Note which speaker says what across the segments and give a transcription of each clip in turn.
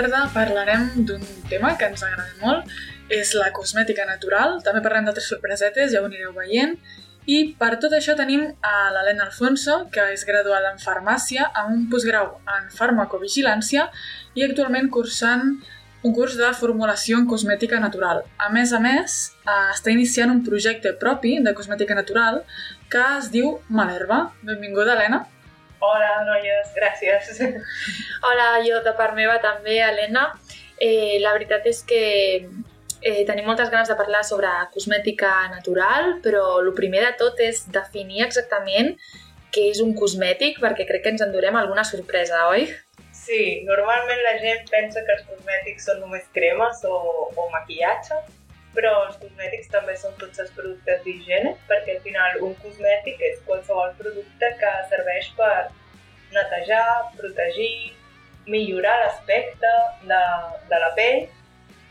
Speaker 1: Avui a l'Ovella Verda parlarem d'un tema que ens agrada molt, és la cosmètica natural. També parlem d'altres sorpresetes, ja ho anireu veient. I per tot això tenim a l'Helena Alfonso, que és graduada en farmàcia amb un postgrau en farmacovigilància i actualment cursant un curs de formulació en cosmètica natural. A més a més, eh, està iniciant un projecte propi de cosmètica natural que es diu Malerva. Benvinguda, Helena.
Speaker 2: Hola, noies, gràcies.
Speaker 3: Hola, jo de part meva també, Helena. Eh, la veritat és que eh, tenim moltes ganes de parlar sobre cosmètica natural, però el primer de tot és definir exactament què és un cosmètic, perquè crec que ens endurem alguna sorpresa, oi?
Speaker 2: Sí, normalment la gent pensa que els cosmètics són només cremes o, o maquillatge, però els cosmètics també són tots els productes d'higiene, perquè al final un cosmètic és qualsevol producte que serveix per netejar, protegir, millorar l'aspecte de, de la pell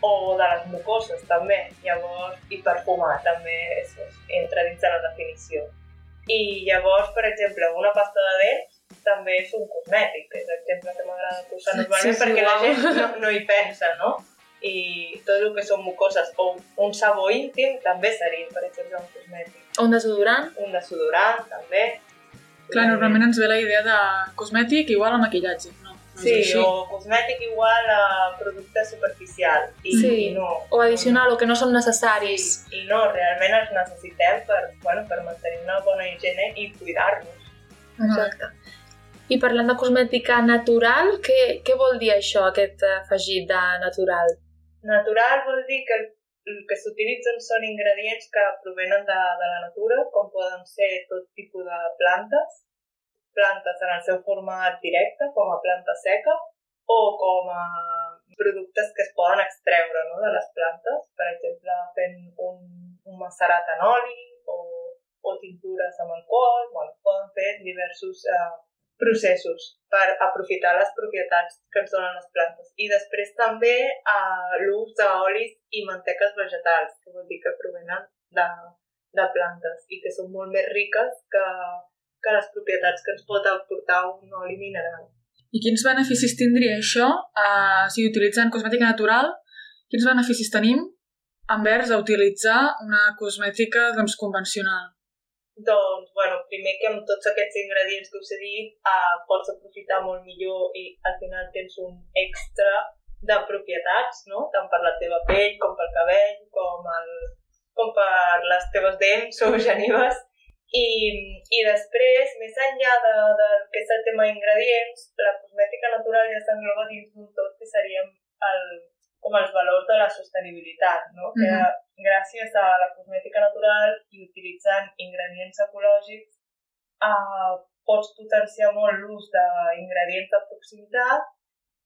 Speaker 2: o de les mucoses també, llavors, i perfumar també és, entra dins de la definició. I llavors, per exemple, una pasta de dents també és un cosmètic, és l'exemple que m'agrada posar normalment sí, sí, perquè la gent no, no hi pensa, no? I tot el que són mucoses o un sabó íntim també seria, per exemple, un cosmètic.
Speaker 3: O un desodorant?
Speaker 2: Un desodorant, també.
Speaker 1: Clar, normalment ens ve la idea de cosmètic igual a maquillatge, no? no
Speaker 2: sí, o cosmètic igual a producte superficial. I,
Speaker 3: sí,
Speaker 2: i no.
Speaker 3: o addicional, o que no són necessaris.
Speaker 2: Sí, I no, realment els necessitem per, bueno, per mantenir una bona higiene i cuidar-nos.
Speaker 3: Exacte. I parlant de cosmètica natural, què, què vol dir això, aquest afegit de natural?
Speaker 2: Natural vol dir que el, que s'utilitzen són ingredients que provenen de, de la natura, com poden ser tot tipus de plantes, plantes en el seu format directe, com a planta seca, o com a productes que es poden extreure no, de les plantes, per exemple, fent un, un macerat en oli o, o tintures amb alcohol, bueno, poden fer diversos eh, processos per aprofitar les propietats que ens donen les plantes. I després també eh, l'ús d'olis i manteques vegetals, que vol dir que provenen de, de plantes i que són molt més riques que, que les propietats que ens pot aportar un oli mineral.
Speaker 1: I quins beneficis tindria això eh, si utilitzant cosmètica natural? Quins beneficis tenim envers a utilitzar una cosmètica doncs, convencional?
Speaker 2: Doncs, bueno, primer que amb tots aquests ingredients que us he dit uh, pots aprofitar molt millor i al final tens un extra de propietats, no? Tant per la teva pell, com pel cabell, com, el, com per les teves dents o genives. I, I després, més enllà de, de que és el tema d'ingredients, la cosmètica natural ja s'engloba dins d'un tot que seria el, com els valors de la sostenibilitat, no? Mm -hmm. que gràcies a la cosmètica natural i utilitzant ingredients ecològics eh, pots potenciar molt l'ús d'ingredients de proximitat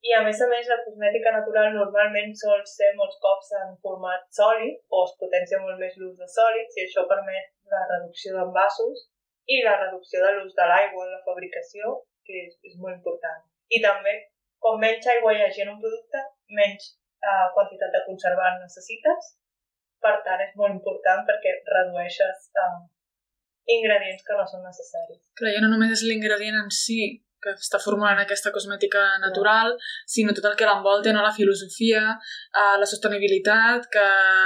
Speaker 2: i a més a més la cosmètica natural normalment sol ser molts cops en format sòlid o es potencia molt més l'ús de sòlids i això permet la reducció d'envasos i la reducció de l'ús de l'aigua en la fabricació, que és, és molt important. I també, com menys aigua hi hagi en un producte, menys eh, quantitat de conservant necessites. Per tant, és molt important perquè redueixes eh, ingredients que no són necessaris.
Speaker 1: Clar, ja no només és l'ingredient en si que està formulant aquesta cosmètica natural, sinó tot el que l'envolta, no? la filosofia, eh, la sostenibilitat que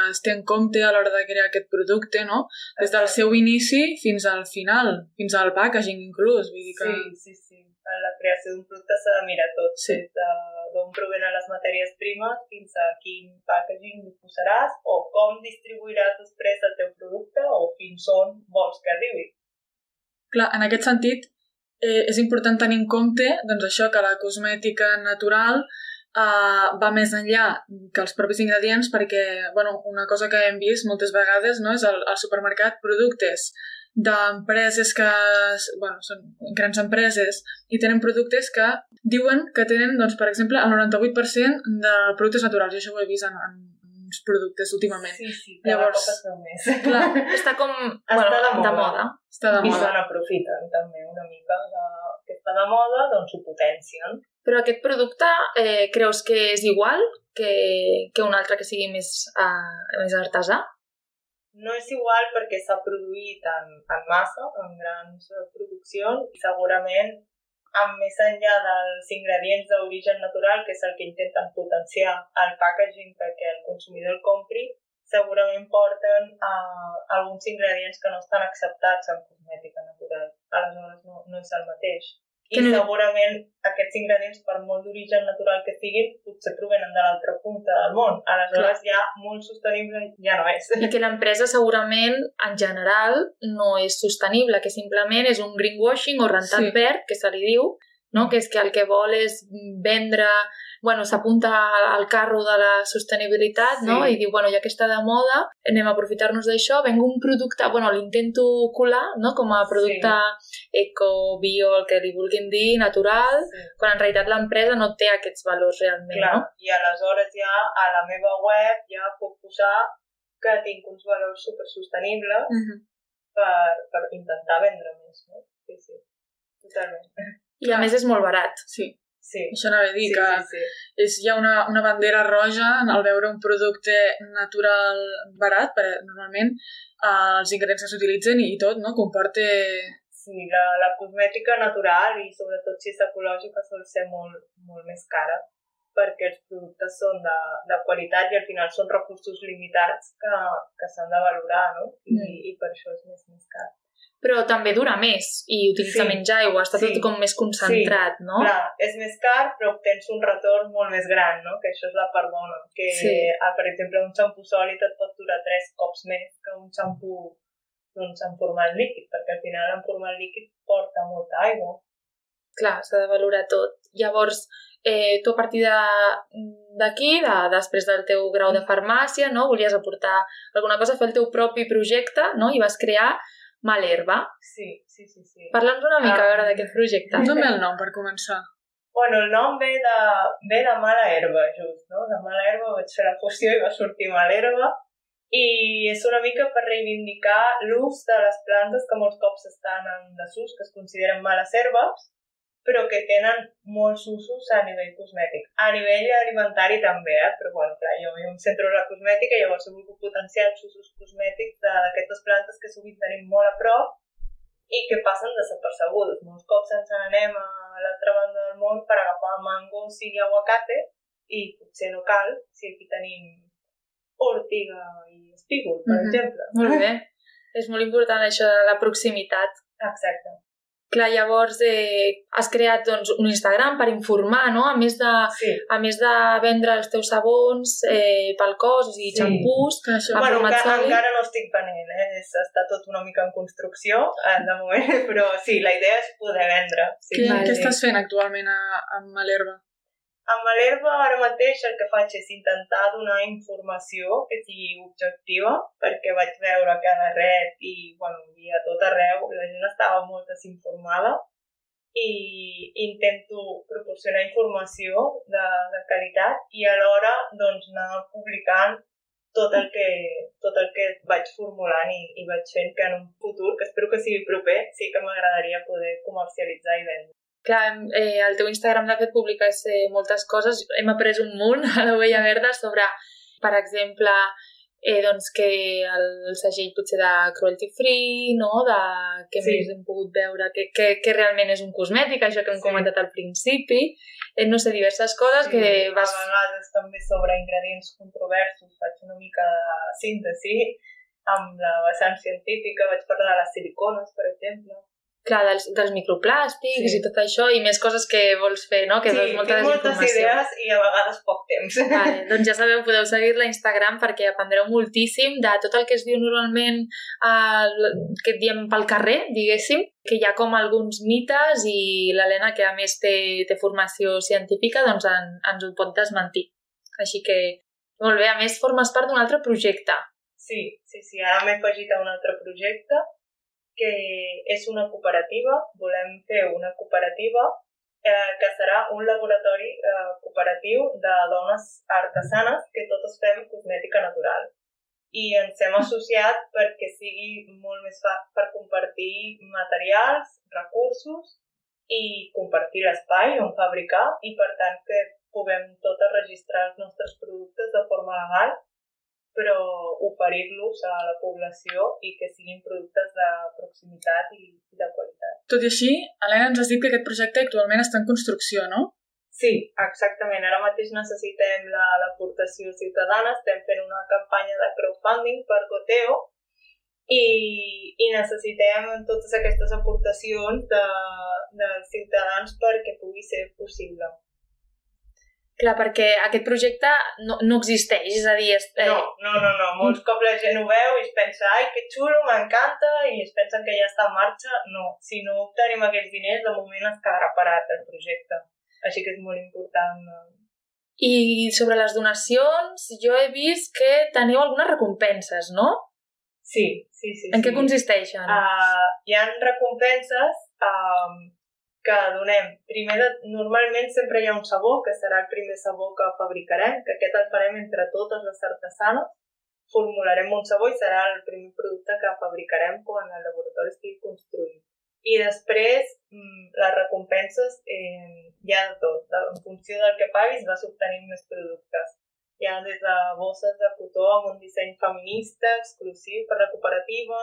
Speaker 1: es té en compte a l'hora de crear aquest producte, no? Des del seu inici fins al final, fins al packaging inclús. Vull dir que...
Speaker 2: Sí, sí, sí. En la creació d'un producte s'ha de mirar tot, sí. des de d'on provenen les matèries primes fins a quin packaging li posaràs o com distribuiràs després el teu producte o fins on vols que arribi.
Speaker 1: Clar, en aquest sentit, eh, és important tenir en compte doncs, això que la cosmètica natural eh, va més enllà que els propis ingredients perquè bueno, una cosa que hem vist moltes vegades no, és al, al supermercat productes d'empreses que bueno, són grans empreses i tenen productes que diuen que tenen, doncs, per exemple, el 98% de productes naturals. I això ho he vist en, en uns productes últimament.
Speaker 2: Sí, sí, Llavors, més.
Speaker 3: Clar, està com
Speaker 2: està bueno, de, moda. de moda.
Speaker 1: Està de
Speaker 2: I
Speaker 1: moda.
Speaker 2: se n'aprofiten també una mica de, que està de moda, doncs ho potencien.
Speaker 3: Però aquest producte eh, creus que és igual que, que un altre que sigui més, uh, més artesà?
Speaker 2: No és igual perquè s'ha produït en, en massa, en grans produccions, i segurament amb més enllà dels ingredients d'origen natural, que és el que intenten potenciar el packaging perquè el consumidor el compri, segurament porten uh, alguns ingredients que no estan acceptats en cosmètica natural. Aleshores no, no és el mateix. I
Speaker 3: no-
Speaker 2: segurament aquests ingredients, per molt d'origen natural que siguin, potser provenen de l'altra punta del món. Aleshores ja molt sostenible ja no és.
Speaker 3: I que l'empresa segurament, en general, no és sostenible, que simplement és un greenwashing o rentat
Speaker 1: Sí.
Speaker 3: verd, que se li diu, no? que és que el que vol és vendre bueno, s'apunta al carro de la sostenibilitat no?
Speaker 2: Sí.
Speaker 3: i diu, bueno, ja que està de moda, anem a aprofitar-nos d'això, vengo un producte, bueno, l'intento colar no? com a producte eco, bio, el que li vulguin dir, natural,
Speaker 2: Sí.
Speaker 3: quan en realitat l'empresa no té aquests valors realment,
Speaker 2: Clar,
Speaker 3: no?
Speaker 2: i aleshores ja a la meva web ja puc posar que tinc uns valors supersostenibles
Speaker 1: Mm -hmm.
Speaker 2: per, per intentar vendre més, no? Sí, sí, totalment.
Speaker 3: I a més és molt barat.
Speaker 1: Sí,
Speaker 2: Sí,
Speaker 1: això anava a dir
Speaker 2: sí,
Speaker 1: que
Speaker 2: sí, sí.
Speaker 1: és ja una, una bandera roja al veure un producte natural barat, perquè normalment eh, els ingredients que s'utilitzen i tot, no? Comporta...
Speaker 2: Sí, la, la cosmètica natural i sobretot si és ecològica sol ser molt, molt més cara perquè els productes són de, de qualitat i al final són recursos limitats que, que s'han de valorar, no? I,
Speaker 3: Mm.
Speaker 2: i per això és més, més car.
Speaker 3: Però també dura més i utilitza
Speaker 2: Sí.
Speaker 3: menys aigua, està
Speaker 2: Sí.
Speaker 3: tot com més concentrat, no?
Speaker 2: Clar, és més car, però obtens un retorn molt més gran, no? Que això és la part bona. Que,
Speaker 3: Sí.
Speaker 2: ah, per exemple, un xampú sòlid et pot durar tres cops més que un xampú doncs, en format líquid, perquè al final en format líquid porta molta aigua.
Speaker 3: Clar, s'ha de valorar tot. Llavors, eh, tu a partir de- d'aquí, de, després del teu grau de farmàcia, no? volies aportar alguna cosa, fer el teu propi projecte, no? I vas crear Malherba.
Speaker 2: Sí, sí, sí. sí.
Speaker 3: Parla'ns una mica, a veure, d'aquest projecte.
Speaker 1: Dóna'm el nom per començar.
Speaker 2: Bueno, el nom ve de, ve de mala herba, just, no? De mala herba vaig fer la fusió i va sortir mala herba. I és una mica per reivindicar l'ús de les plantes que molts cops estan en desús, que es consideren males herbes, però que tenen molts usos a nivell cosmètic. A nivell alimentari també, eh? però bueno, clar, jo, jo em centro en la cosmètica i llavors he volgut potenciar els usos cosmètics d'aquestes plantes que sovint tenim molt a prop i que passen desapercebudes. Molts cops ens n'anem a l'altra banda del món per agafar mangos i aguacate i potser no cal si aquí tenim ortiga i espígol, per
Speaker 1: Mhm.
Speaker 2: exemple.
Speaker 3: Molt bé. És molt important això de la proximitat.
Speaker 2: Exacte.
Speaker 3: Clar, llavors eh, has creat doncs, un Instagram per informar, no? A més de,
Speaker 2: Sí.
Speaker 3: a més de vendre els teus sabons eh, pel cos, o sigui,
Speaker 2: Sí.
Speaker 3: xampús,
Speaker 1: Que això...
Speaker 2: Bueno, encara,
Speaker 3: sòlid?
Speaker 2: encara no estic venent, eh? És, està tot una mica en construcció, eh, de moment, però sí, la idea és poder vendre. Sí,
Speaker 1: Què,
Speaker 3: Vale.
Speaker 1: què estàs fent actualment a, amb Malherba?
Speaker 2: Amb l'herba ara mateix el que faig és intentar donar informació que sigui objectiva, perquè vaig veure que a la red i, bueno, i a tot arreu la gent estava molt desinformada i intento proporcionar informació de, de qualitat i alhora doncs, anar publicant tot el que, tot el que vaig formulant i, i vaig fent que en un futur, que espero que sigui proper, sí que m'agradaria poder comercialitzar i vendre.
Speaker 3: Clar, eh, al teu Instagram, de fet, publiques eh, moltes coses. Hem après un munt a l'Ovella Verda sobre, per exemple, eh, doncs que el segell potser de cruelty free, no? de què
Speaker 2: Sí.
Speaker 3: més hem pogut veure, que, que, que realment és un cosmètic, això que hem
Speaker 2: Sí.
Speaker 3: comentat al principi, eh, no sé, diverses coses que vas...
Speaker 2: A vegades també sobre ingredients controversos faig una mica de síntesi amb la vessant científica, vaig parlar de les silicones, per exemple.
Speaker 3: Clar, dels, dels microplàstics
Speaker 2: Sí.
Speaker 3: i tot això, i més coses que vols fer, no? Que
Speaker 2: sí,
Speaker 3: veus molta
Speaker 2: tinc moltes idees i a vegades poc temps.
Speaker 3: Vale, doncs ja sabeu, podeu seguir-la a Instagram perquè aprendreu moltíssim de tot el que es diu normalment eh, que diem pel carrer, diguéssim, que hi ha com alguns mites i l'Helena, que a més té, té formació científica, doncs en, ens ho pot desmentir. Així que, molt bé, a més formes part d'un altre projecte.
Speaker 2: Sí, sí, sí, ara m'he afegit a un altre projecte que és una cooperativa, volem fer una cooperativa eh, que serà un laboratori eh, cooperatiu de dones artesanes que totes fem cosmètica natural. I ens hem associat perquè sigui molt més fàcil per compartir materials, recursos i compartir l'espai on fabricar i per tant que puguem totes registrar els nostres productes de forma legal però oferir-los a la població i que siguin productes de proximitat i, de qualitat.
Speaker 1: Tot i així, Helena ens has dit que aquest projecte actualment està en construcció, no?
Speaker 2: Sí, exactament. Ara mateix necessitem l'aportació la, ciutadana, estem fent una campanya de crowdfunding per Goteo i, i necessitem totes aquestes aportacions de, dels ciutadans perquè pugui ser possible.
Speaker 3: Clar, perquè aquest projecte no, no existeix, és a dir...
Speaker 2: Eh... No, no, no, no. Molts cops la gent ho veu i es pensa ai, que xulo, m'encanta, i es pensen que ja està en marxa. No, si no obtenim aquests diners, de moment es quedarà parat el projecte. Així que és molt important. Eh.
Speaker 3: I sobre les donacions, jo he vist que teniu algunes recompenses, no?
Speaker 2: Sí, sí, sí.
Speaker 3: En
Speaker 2: sí.
Speaker 3: què consisteixen?
Speaker 2: Uh, hi ha recompenses uh, que donem. Primer, de, normalment sempre hi ha un sabó, que serà el primer sabó que fabricarem, que aquest el farem entre totes les artesanes. Formularem un sabó i serà el primer producte que fabricarem quan el laboratori estigui construït. I després, mm, les recompenses, eh, hi ha de tot. En funció del que paguis vas obtenint més productes. Hi ha des de bosses de cotó amb un disseny feminista exclusiu per la cooperativa,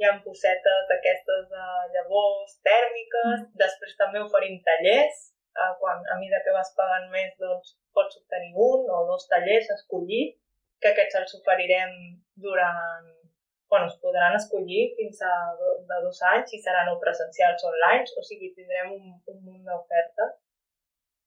Speaker 2: hi ha possetes d'aquestes de llavors tèrmiques, mm. després també oferim tallers, eh, quan a mesura que vas pagant més doncs pots obtenir un o dos tallers a escollir, que aquests els oferirem durant... Bueno, es podran escollir fins a do, de dos anys i seran o presencials online, o sigui, tindrem un, un munt d'ofertes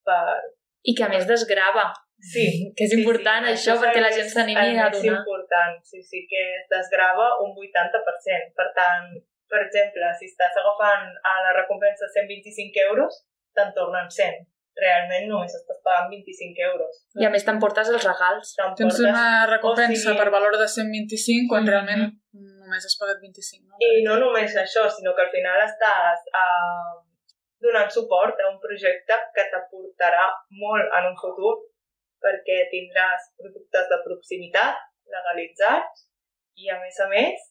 Speaker 2: per...
Speaker 3: I que a més desgrava.
Speaker 2: Sí.
Speaker 3: Que és
Speaker 2: sí,
Speaker 3: important
Speaker 2: sí,
Speaker 3: això, perquè la gent s'animi a donar.
Speaker 2: És important, sí, sí, que es desgrava un 80%. Per tant, per exemple, si estàs agafant a la recompensa 125 euros, te'n tornen 100. Realment només estàs pagant 25 euros.
Speaker 3: I a més t'emportes els regals.
Speaker 1: Tens una recompensa sigui... per valor de 125 quan mm -hmm. realment només has pagat 25. No?
Speaker 2: I no només això, sinó que al final estàs uh, donant suport a un projecte que t'aportarà molt en un futur perquè tindràs productes de proximitat legalitzats i, a més a més,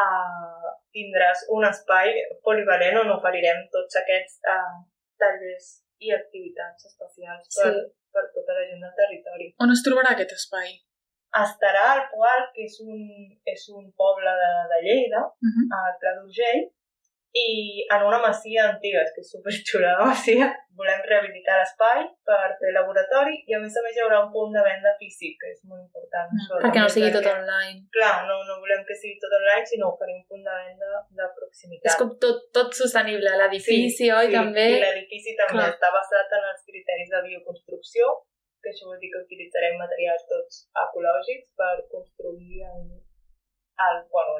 Speaker 2: uh, tindràs un espai polivalent on oferirem tots aquests uh, tallers i activitats especials per, sí. per tota la gent del territori.
Speaker 1: On es trobarà aquest espai?
Speaker 2: Estarà al Poal, que és un, és un poble de, de Lleida, uh -huh. al Pla d'Urgell, i en una masia antiga, és que és superxula la masia, volem rehabilitar l'espai per fer laboratori i a més a més hi haurà un punt de venda físic, que és molt important.
Speaker 3: No, això, perquè no sigui perquè, tot online.
Speaker 2: Clar, no, no volem que sigui tot online, sinó oferir un punt de venda de proximitat.
Speaker 3: És com tot, tot sostenible, l'edifici, sí, oi,
Speaker 2: sí,
Speaker 3: també?
Speaker 2: i l'edifici també clar. està basat en els criteris de bioconstrucció, que això vol dir que utilitzarem materials tots ecològics per construir l'edifici. El, bueno,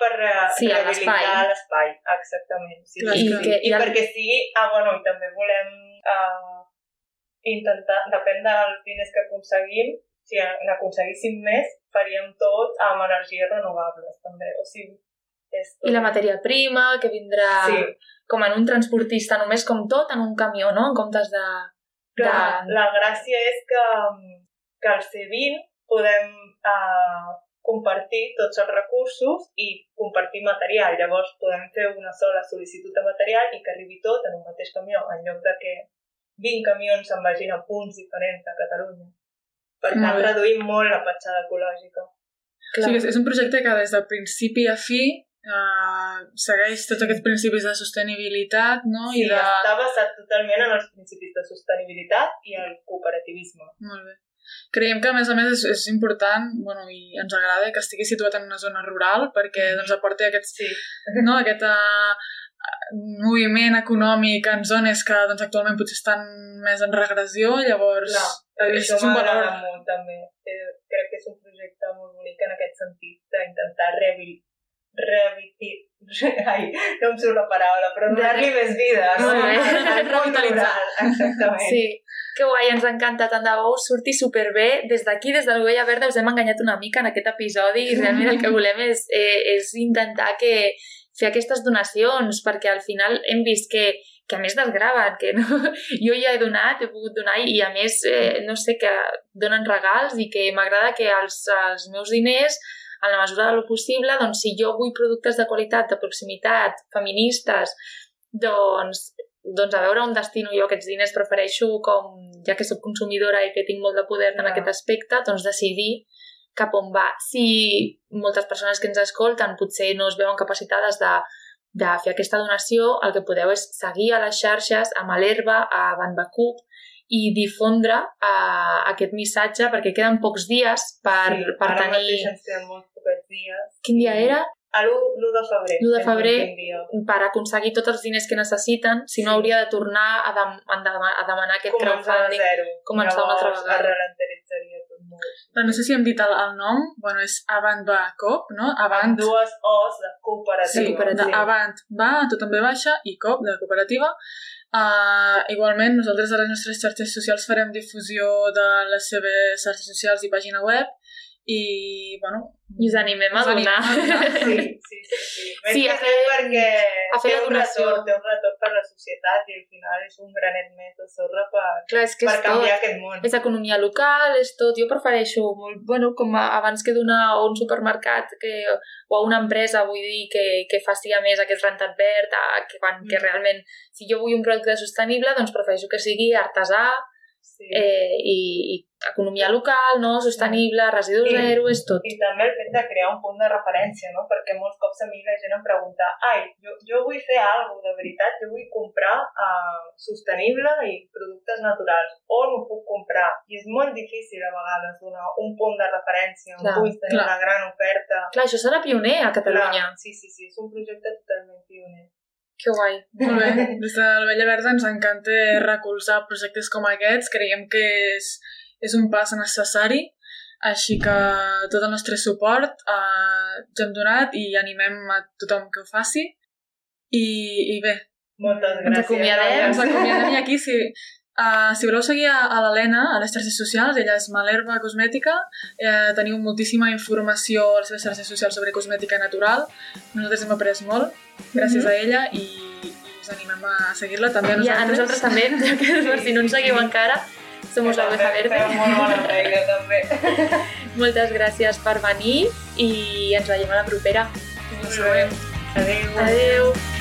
Speaker 2: per uh, sí, rehabilitar l'espai, exactament. Sí,
Speaker 3: Clar, sí,
Speaker 2: sí.
Speaker 3: Que,
Speaker 2: I, I perquè sigui... Ah, bueno, i també volem uh, intentar, depèn dels diners que aconseguim, si n'aconseguíssim més, faríem tot amb energies renovables, també. O sigui, és tot.
Speaker 3: I la matèria prima, que vindrà
Speaker 2: sí.
Speaker 3: com en un transportista, només com tot en un camió, no? En comptes de...
Speaker 2: Clar, de... la gràcia és que, que al C20 podem uh, compartir tots els recursos i compartir material. Llavors podem fer una sola sol·licitud de material i que arribi tot en un mateix camió, en lloc de que 20 camions se'n vagin a punts diferents de Catalunya. Per tant, molt reduïm molt la petjada ecològica.
Speaker 1: Clar. Sí, és un projecte que des del principi a fi uh, segueix tots aquests principis de sostenibilitat, no?
Speaker 2: Sí,
Speaker 1: I de...
Speaker 2: està basat totalment en els principis de sostenibilitat i el cooperativisme.
Speaker 1: Molt bé. Creiem que, a més a més, és, és important bueno, i ens agrada que estigui situat en una zona rural perquè doncs, aporti aquest,
Speaker 2: sí.
Speaker 1: no, aquest uh, moviment econòmic en zones que doncs, actualment potser estan més en regressió, llavors
Speaker 2: no, és, és un valor. molt, també. Eh, crec que és un projecte molt bonic en aquest sentit d'intentar rehabilitar rehabilitar... Ai, no em surt la paraula, però donar-li més vida, no?
Speaker 3: Revitalitzar.
Speaker 2: Exactament.
Speaker 3: Sí, que guai, ens encanta, tant de bo us surti superbé. Des d'aquí, des de l'Ovella Verda, us hem enganyat una mica en aquest episodi i realment el que volem és, eh, és intentar que fer aquestes donacions, perquè al final hem vist que, que a més desgraven, que no, jo ja he donat, he pogut donar i a més, eh, no sé, que donen regals i que m'agrada que els, els meus diners en la mesura del possible, doncs si jo vull productes de qualitat, de proximitat, feministes, doncs doncs a veure on destino jo aquests diners, prefereixo com, ja que sóc consumidora i que tinc molt de poder en
Speaker 2: Clar.
Speaker 3: aquest aspecte, doncs decidir cap on va. Si moltes persones que ens escolten potser no es veuen capacitades de, de fer aquesta donació, el que podeu és seguir a les xarxes, a Malerba, a Banbacup, i difondre uh, aquest missatge perquè queden pocs dies per,
Speaker 2: sí,
Speaker 3: per
Speaker 2: ara
Speaker 3: tenir...
Speaker 2: mateix ens queden molts poquets dies.
Speaker 3: Quin dia era?
Speaker 2: A l'1 de febrer.
Speaker 3: L'u de
Speaker 2: és
Speaker 3: febrer. Per aconseguir tots els diners que necessiten, si no
Speaker 2: Sí.
Speaker 3: hauria de tornar a, dem a, dem a demanar aquest
Speaker 2: Començar de
Speaker 3: crowdfunding.
Speaker 2: zero.
Speaker 3: Començar una altra vegada.
Speaker 2: Es tot molt.
Speaker 1: Però no sé si hem dit el, el nom, bueno, és Avant va Cop, no? Avant,
Speaker 2: Amb dues O's de cooperativa.
Speaker 1: sí,
Speaker 3: cooperativa.
Speaker 1: de Avant va, tot també baixa, i Cop, de cooperativa. Uh, igualment, nosaltres a les nostres xarxes socials farem difusió de les seves xarxes socials i pàgina web i, bueno...
Speaker 3: I us animem a donar.
Speaker 2: Sí, sí, sí. sí.
Speaker 3: Sí,
Speaker 2: que
Speaker 3: a fer-
Speaker 2: perquè
Speaker 3: a fer
Speaker 2: té un retorn, té un retorn per la societat i al final és un granet més de sorra per,
Speaker 3: Clar, és que
Speaker 2: per
Speaker 3: és tot.
Speaker 2: canviar aquest món.
Speaker 3: És economia local, és tot. Jo prefereixo molt, bueno, com a, abans que donar a un supermercat que, o a una empresa, vull dir, que, que faci a més aquest rentat verd, a, que, quan, que
Speaker 2: Mm.
Speaker 3: realment, si jo vull un producte sostenible, doncs prefereixo que sigui artesà
Speaker 2: Sí.
Speaker 3: eh, i, i economia local, no? sostenible, residu
Speaker 2: I-
Speaker 3: zero, és tot.
Speaker 2: I també el fet de crear un punt de referència, no? Perquè molts cops a mi la gent em pregunta ai, jo, jo vull fer alguna de veritat, jo vull comprar uh, sostenible i productes naturals. On ho puc comprar? I és molt difícil a vegades donar un punt de referència on
Speaker 3: Clar,
Speaker 2: puguis tenir
Speaker 1: clar.
Speaker 2: una gran oferta.
Speaker 3: Clar, això serà pioner a Catalunya.
Speaker 2: Clar, sí, sí, sí, és un projecte.
Speaker 3: Que guai.
Speaker 1: Molt bé. Des de la Vella Verda ens encanta recolzar projectes com aquests. Creiem que és, és un pas necessari, així que tot el nostre suport eh, ja hem donat i animem a tothom que ho faci. I, i bé,
Speaker 2: Moltes
Speaker 3: Ens
Speaker 2: gràcies.
Speaker 3: acomiadem.
Speaker 1: ens acomiadem i aquí si, uh, si voleu seguir a, a l'Helena a les xarxes socials, ella és Malerba Cosmètica, eh, teniu moltíssima informació a les seves xarxes socials sobre cosmètica natural. Nosaltres hem après molt gràcies
Speaker 3: Mhm.
Speaker 1: a ella i, i us animem a seguir-la també a
Speaker 3: I
Speaker 1: nosaltres.
Speaker 3: a nosaltres també, ja que per si no ens seguiu encara, somos la oveja verde.
Speaker 2: Fem molt bona feina, també.
Speaker 3: Moltes gràcies per venir i ens veiem a la propera.
Speaker 1: Següent.
Speaker 2: Adéu.
Speaker 3: Adeu!